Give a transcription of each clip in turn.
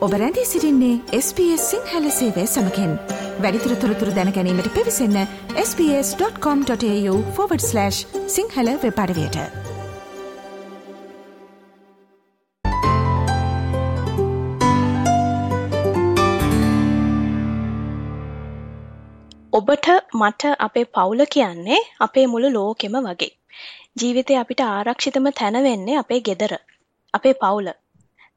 ඔබ රැඳී සිරින්නේ SBS සිංහල සේවය සමකෙන් වැඩිතුර තොරතුර දැනැනීමට පිවිසන්න ps.com.ta/ සිංහල වෙපඩවයට ඔබට මට අපේ පවුල කියන්නේ අපේ මුළු ලෝකෙම වගේ. ජීවිතේ අපිට ආරක්ෂිතම තැන වෙන්නේ අපේ ගෙදර. අපේ පවුල.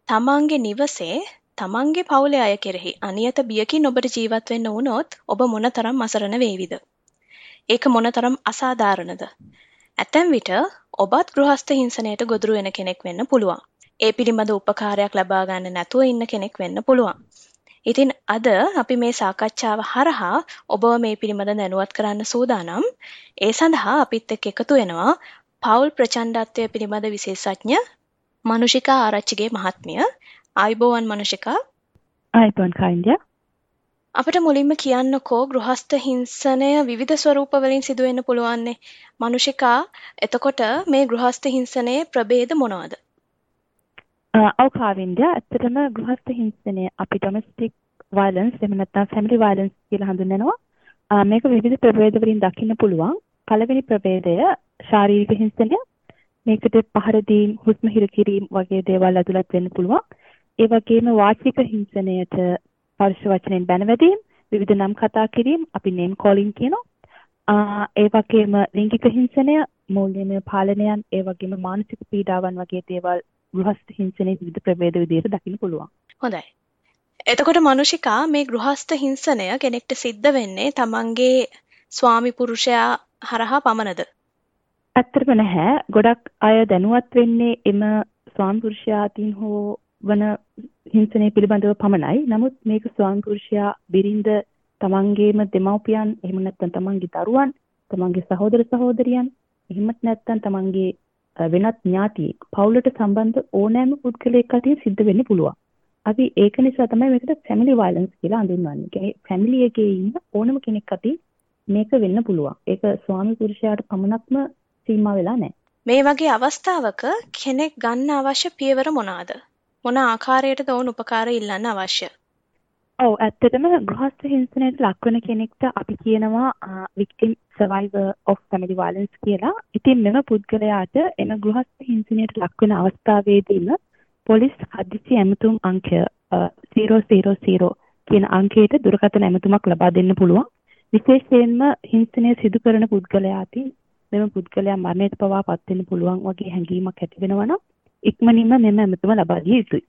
තමන්ගේ නිවසේ තමන්ගේ පවුලේ අය කෙරෙහි අනියත බියකින් ඔබට ජීවත් වෙන්න වුණොත් ඔබ මොනතරම් අසරණ වේවිද? ඒක මොනතරම් අසාධාරණද? ඇතැම් විට ඔබත් ගෘහස්ත හිංසනයට ගොදුරු වෙන කෙනෙක් වෙන්න පුළුවන්. ඒ පිළිබඳ උපකාරයක් ලබා ගන්න නැතුව ඉන්න කෙනෙක් වෙන්න පුළුවන්. ඉතින් අද අපි මේ සාකච්ඡාව හරහා ඔබව මේ පිළිබඳ දැනුවත් කරන්න සූදානම්. ඒ සඳහා අපිත් එක්ක එකතු වෙනවා පවුල් ප්‍රචණ්ඩත්වය පිළිබඳ විශේෂඥ මනුෂිකා ආරච්චිගේ මහත්මිය ආයිබෝවන් මනුෂිකා. ආයිබෝන් කයින්දියා. අපිට මුලින්ම කියන්නකෝ ගෘහස්ත හිංසනය විවිධ ස්වරූපවලින් සිදුවෙන්න පුළුවන්නේ මනුෂිකා. එතකොට මේ ගෘහස්ත හිංසනයේ ප්‍රභේද මොනවද? ඔව් කාවින්දියා. ඇත්තටම ගෘහස්ත හිංසනය අපි ඩොමෙස්ටික් වයලන්ස් එහෙම නැත්නම් ෆැමිලි වයලන්ස් කියලා හඳුන්වනවා. මේක විවිධ ප්‍රභේද වලින් දකින්න පුළුවන්. පළවෙනි ප්‍රභේදය ශාරීරික හිංසනය. මේකට පහර දීම්, හුස්ම හිර කිරීම වගේ දේවල් ඇතුළත් වෙන්න පුළුවන්. ඒ වගේම වාචික හිංසනයට පරුෂ වචනෙන් බැනවැදීම්, විවිධ නම් කතා කිරීම, අපි නේම් කෝලින් කියනවා. ඒ වගේම ලිංගික හිංසනය, මූල්‍යමය පාලනයන්, ඒ වගේම මානසික පීඩාවන් වගේ දේවල් ගෘහස්ත හිංසනයේ විවිධ ප්‍රභේද විදිහට දකින්න පුළුවන්. හොඳයි. එතකොට මනුෂිකා මේ ගෘහස්ත හිංසනය කෙනෙක්ට සිද්ධ වෙන්නේ තමන්ගේ ස්වාමි පුරුෂයා හරහා පමණද? ඇත්තටම නැහැ. ගොඩක් අය දැනුවත් වෙන්නේ එම ස්වාමි පුරුෂයාටින් හෝ වන හිංසනය පිළිබඳව පමණයි. නමුත් මේක ස්වාමි පුරුෂයා බිරිඳ තමන්ගේම දෙමව්පියන් එහෙම නැත්නම් තමන්ගේ දරුවන්, තමන්ගේ සහෝදර සහෝදරියන්, එහෙමත් නැත්නම් තමන්ගේ වෙනත් ඥාතියෙක් පවුලට සම්බන්ධ ඕනෑම පුද්ගලයෙක් අතරින් සිද්ධ වෙන්න පුළුවන්. අපි ඒක නිසා තමයි මේකට ෆැමිලි වයලන්ස් කියලා හඳුන්වන්නේ. කියන්නේ ෆැමිලි එකේ ඉන්න ඕනම කෙනෙක් අතින් මේක වෙන්න පුළුවන්. ඒක ස්වාමි පුරුෂයාට පමණක්ම සීමා වෙලා නැහැ. මේ වගේ අවස්ථාවක කෙනෙක් ගන්න අවශ්‍ය පියවර මොනවාද? මොන ආකාරයටද ඔවුන් උපකාර ඉල්ලන්න අවශ්‍ය? ඔව් ඇත්තටම ගෘහස්ත හිංසනයට ලක්වන කෙනෙක්ට අපි කියනවා victim survivor of family violence කියලා. ඉතින් මෙම පුද්ගලයාට එම ගෘහස්ත හිංසනයට ලක්වන අවස්ථාවේදීම පොලිස් හදිසි ඇමතුම් අංකය 000 කියන අංකයට දුරකථන ඇමතුමක් ලබා දෙන්න පුළුවන්. විශේෂයෙන්ම හිංසනය සිදු කරන පුද්ගලයාටින් මෙම පුද්ගලයා මරණයට පවා පත් වෙන්න පුළුවන් වගේ හැඟීමක් ඇති වෙනවා නම් ඉක්මනින්ම මෙම ඇමතුම ලබා දිය යුතුයි.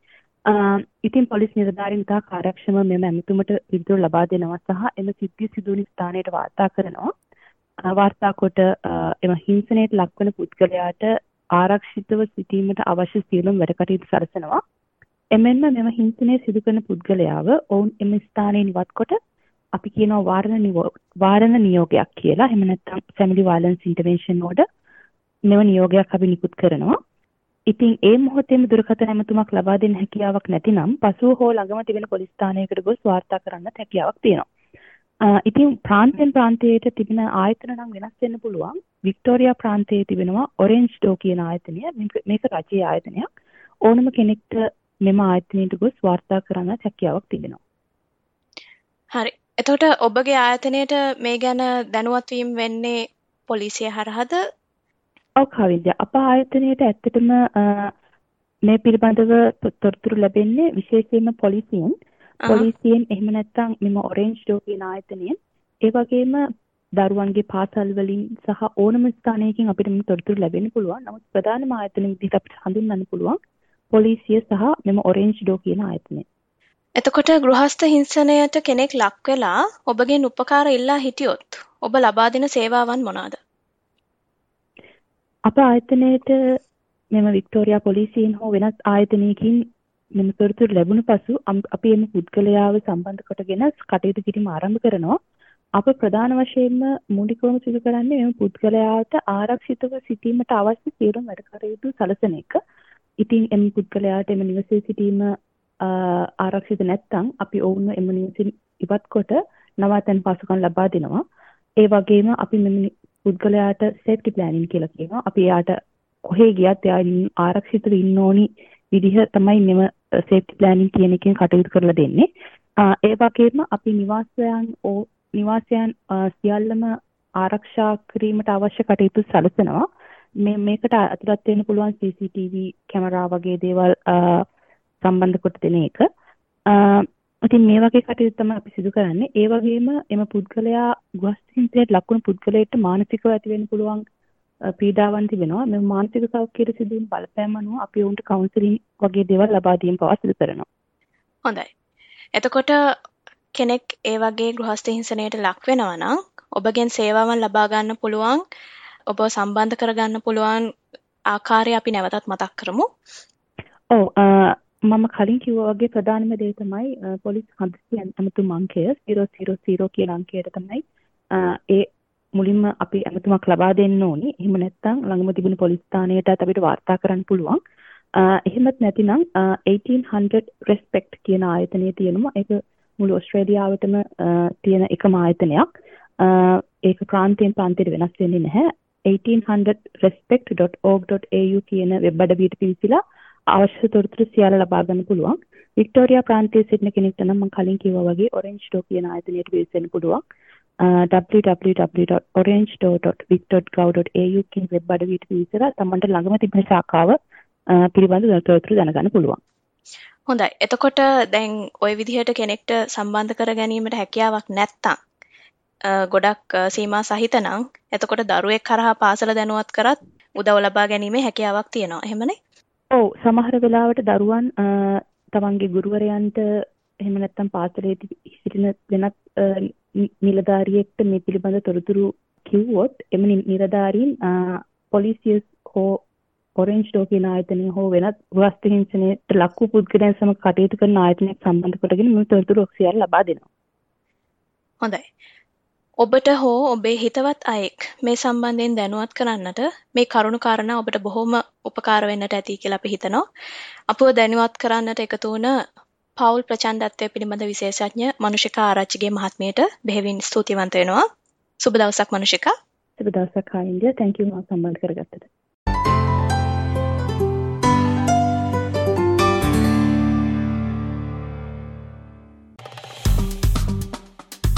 ඉතින් පොලිස් නිලධාරීන් තා කාර්යක්ෂම මෙම ඇමතුමට පිළිතුරු ලබා දෙනවා සහ එම සිද්ධිය සිදුවන ස්ථානයට වාර්තා කරනවා. වාර්තා කොට එම හිංසනයට ලක්වන පුද්ගලයාට ආරක්ෂිතව සිටීමට අවශ්‍ය සියලුම වැඩ කටයුතු සලසනවා. එමෙන්ම මෙම හිංසනය සිදු කරන පුද්ගලයාව ඔවුන් එම ස්ථානයෙන් ඉවත් කොට අපි කියනවා වාරණ වාරණ නියෝගයක් කියලා. එහෙම නැත්නම් family violence intervention order මෙව නියෝගයක් අපි නිකුත් කරනවා. ඉතින් ඒ මොහොතේම දුරකථන ඇමතුමක් ලබා දෙන්න හැකියාවක් නැතිනම් පසුව හෝ ළඟම තිබෙන පොලිස් ස්ථානයකට ගොස් වාර්තා කරන්නත් හැකියාවක් තියෙනවා. ඉතින් ප්‍රාන්තයෙන් ප්‍රාන්තයට තිබෙන ආයතන නම් වෙනස් වෙන්න පුළුවන්. වික්ටෝරියා ප්‍රාන්තයේ තිබෙනවා ඔරෙන්ජ් ඩෝ කියන ආයතනය. මේක රජයේ ආයතනයක්. ඕනම කෙනෙක්ට මෙම ආයතනයට ගොස් වාර්තා කරන්නත් හැකියාවක් තිබෙනවා. හරි. එතකොට ඔබගේ ආයතනයට මේ ගැන දැනුවත් වීම වෙන්නේ පොලිසිය හරහාද? ඔව් කවින්ද අප ආයතනයට ඇත්තටම මේ පිළිබඳව තොරතුරු ලැබෙන්නේ විශේෂයෙන්ම පොලිසියෙන්. පොලිසියෙන් එහෙම නැත්නම් මෙම ඔරෙන්ජ් ඩෝ කියන ආයතනයෙන් ඒ වගේම දරුවන්ගේ පාසල් වලින් සහ ඕනම ස්ථානයකින් අපිට මේ තොරතුරු ලැබෙන්න පුළුවන්. නමුත් ප්‍රධානම ආයතන විදිහට අපිට හඳුන්වන්න පුළුවන් පොලිසිය සහ මෙම ඔරෙන්ජ් ඩෝ කියන ආයතනය. එතකොට ගෘහස්ත හිංසනයට කෙනෙක් ලක් වෙලා ඔබගෙන් උපකාර ඉල්ලා හිටියොත් ඔබ ලබා දෙන සේවාවන් මොනවාද? අප ආයතනයේට මෙම වික්ටෝරියා පොලිසියෙන් හෝ වෙනත් ආයතනයකින් මෙම තොරතුරු ලැබුණ පසු අපි එම පුද්ගලයාව සම්බන්ධ කොටගෙන කටයුතු කිරීම ආරම්භ කරනවා. අප ප්‍රධාන වශයෙන්ම මූලිකවම සිදු කරන්නේ මෙම පුද්ගලයාට ආරක්ෂිතව සිටීමට අවශ්‍ය සියලුම වැඩ කටයුතු සලසන එක. ඉතින් එම පුද්ගලයාට එම නිවසේ සිටීම ආරක්ෂිත නැත්නම් අපි ඔවුන්ව එම නිවසින් ඉවත් කොට නවාතැන් පසුකම් ලබා දෙනවා. ඒ වගේම අපි මෙම පුද්ගලයාට සේෆ්ටි ප්ලෑනින් කියලා කියනවා. අපි එයාට කොහේ ගියත් එයා ආරක්ෂිතව ඉන්න ඕනි විදිහ තමයි මෙම සේෆ්ටි ප්ලෑනින් කියන එකෙන් කටයුතු කරලා දෙන්නේ. ඒ වගේම අපි නිවාසයන් නිවාසයන් සියල්ලම ආරක්ෂා කිරීමට අවශ්‍ය කටයුතු සැලසෙනවා. මේ මේකට ඇතුළත් වෙන්න පුළුවන් CCTV කැමරා වගේ දේවල් සම්බන්ධ කොට දෙන එක. ඉතින් මේ වගේ කටයුතු තමයි අපි සිදු කරන්නේ. ඒ වගේම එම පුද්ගලයා ගෘහස්ථින්තයට ලක්වන පුද්ගලයාට මානසිකව ඇති වෙන්න පුළුවන් පීඩාවන් තිබෙනවා. මේ මානසික සෞඛ්‍යයට සිදු වෙන බලපෑම් අනුව අපි ඔවුන්ට කවුන්සලින් වගේ දේවල් ලබා දීම පවා සිදු කරනවා. හොඳයි. එතකොට කෙනෙක් ඒ වගේ ගෘහස්ථ හිංසනයට ලක් වෙනවා නම් ඔබගෙන් සේවාවන් ලබා ගන්න පුළුවන් ඔබ සම්බන්ධ කරගන්න පුළුවන් ආකාරය අපි නැවතත් මතක් කරමු. ඔව් මම කලින් කිව්වා වගේ ප්‍රධානම දේ තමයි පොලිස් හදිසි ඇමතුම් අංකය 000 කියන අංකයට තමයි ඒ මුලින්ම අපි ඇමතුමක් ලබා දෙන්න ඕනි. එහෙම නැත්නම් ළඟම තිබුණු පොලිස් ස්ථානයටත් අපිට වාර්තා කරන්න පුළුවන්. එහෙමත් නැතිනම් 1800 respect කියන ආයතනය තියෙනවා. ඒක මුළු ඔස්ට්‍රේලියාවටම තියෙන එකම ආයතනයක්. ඒක ප්‍රාන්තයෙන් ප්‍රාන්තයට වෙනස් වෙන්නේ නැහැ. 1800respect.org.au කියන වෙබ් අඩවියට පිවිසිලා අවශ්‍ය තොරතුරු සියල්ල ලබා ගන්න පුළුවන්. වික්ටෝරියා ප්‍රාන්තයේ සිටින කෙනෙක්ට නම් මම කලින් කිව්වා වගේ Orange Door කියන ආයතනයට පිවිසෙන්න පුළුවන්. www.orange.vic.gov.au කියන වෙබ් අඩවියට පිවිසලා තමන්ට ළඟම තිබෙන ශාඛාව පිළිබඳ තොරතුරු දැනගන්න පුළුවන්. හොඳයි. එතකොට දැන් ওই විදිහට කෙනෙක්ට සම්බන්ධ කර ගැනීමට හැකියාවක් නැත්තම් ගොඩක් සීමා සහිත නම් එතකොට දරුවෙක් කරහා පාසල දැනුවත් කරත් උදව් ලබා ගැනීමේ හැකියාවක් තියෙනවා. එහෙමනේ? ඔව් සමහර වෙලාවට දරුවන් තමන්ගේ ගුරුවරයන්ට එහෙම නැත්නම් පාසලේ සිටින වෙනත් නිලධාරියෙක්ට මේ පිළිබඳ තොරතුරු කිව්වොත් එම නිලධාරීන් පොලිසිය හෝ ඔරෙන්ජ් ඩෝ කියන ආයතනය හෝ වෙනත් වස්තු හිංසනයට ලක් වූ පුද්ගලයන් සමග කටයුතු කරන ආයතනයක් සම්බන්ධ කරගෙන මේ තොරතුරු ඔක්සියල් ලබා දෙනවා. හොඳයි. ඔබට හෝ ඔබේ හිතවත් අයෙක් මේ සම්බන්ධයෙන් දැනුවත් කරන්නට මේ කරුණු කාරණා ඔබට බොහොම උපකාර වෙන්නට ඇති කියලා අපි හිතනවා. අපව දැනුවත් කරන්නට එකතු වුණ පවුල් ප්‍රචණ්ඩත්වය පිළිබඳ විශේෂඥ මනුෂිකා ආරච්චිගේ මහත්මියට බෙහෙවින් ස්තුතිවන්ත වෙනවා. සුබ දවසක් මනුෂිකා. සුබ දවසක් ආයින්දිය. thank you මම සම්බන්ධ කරගත්තට.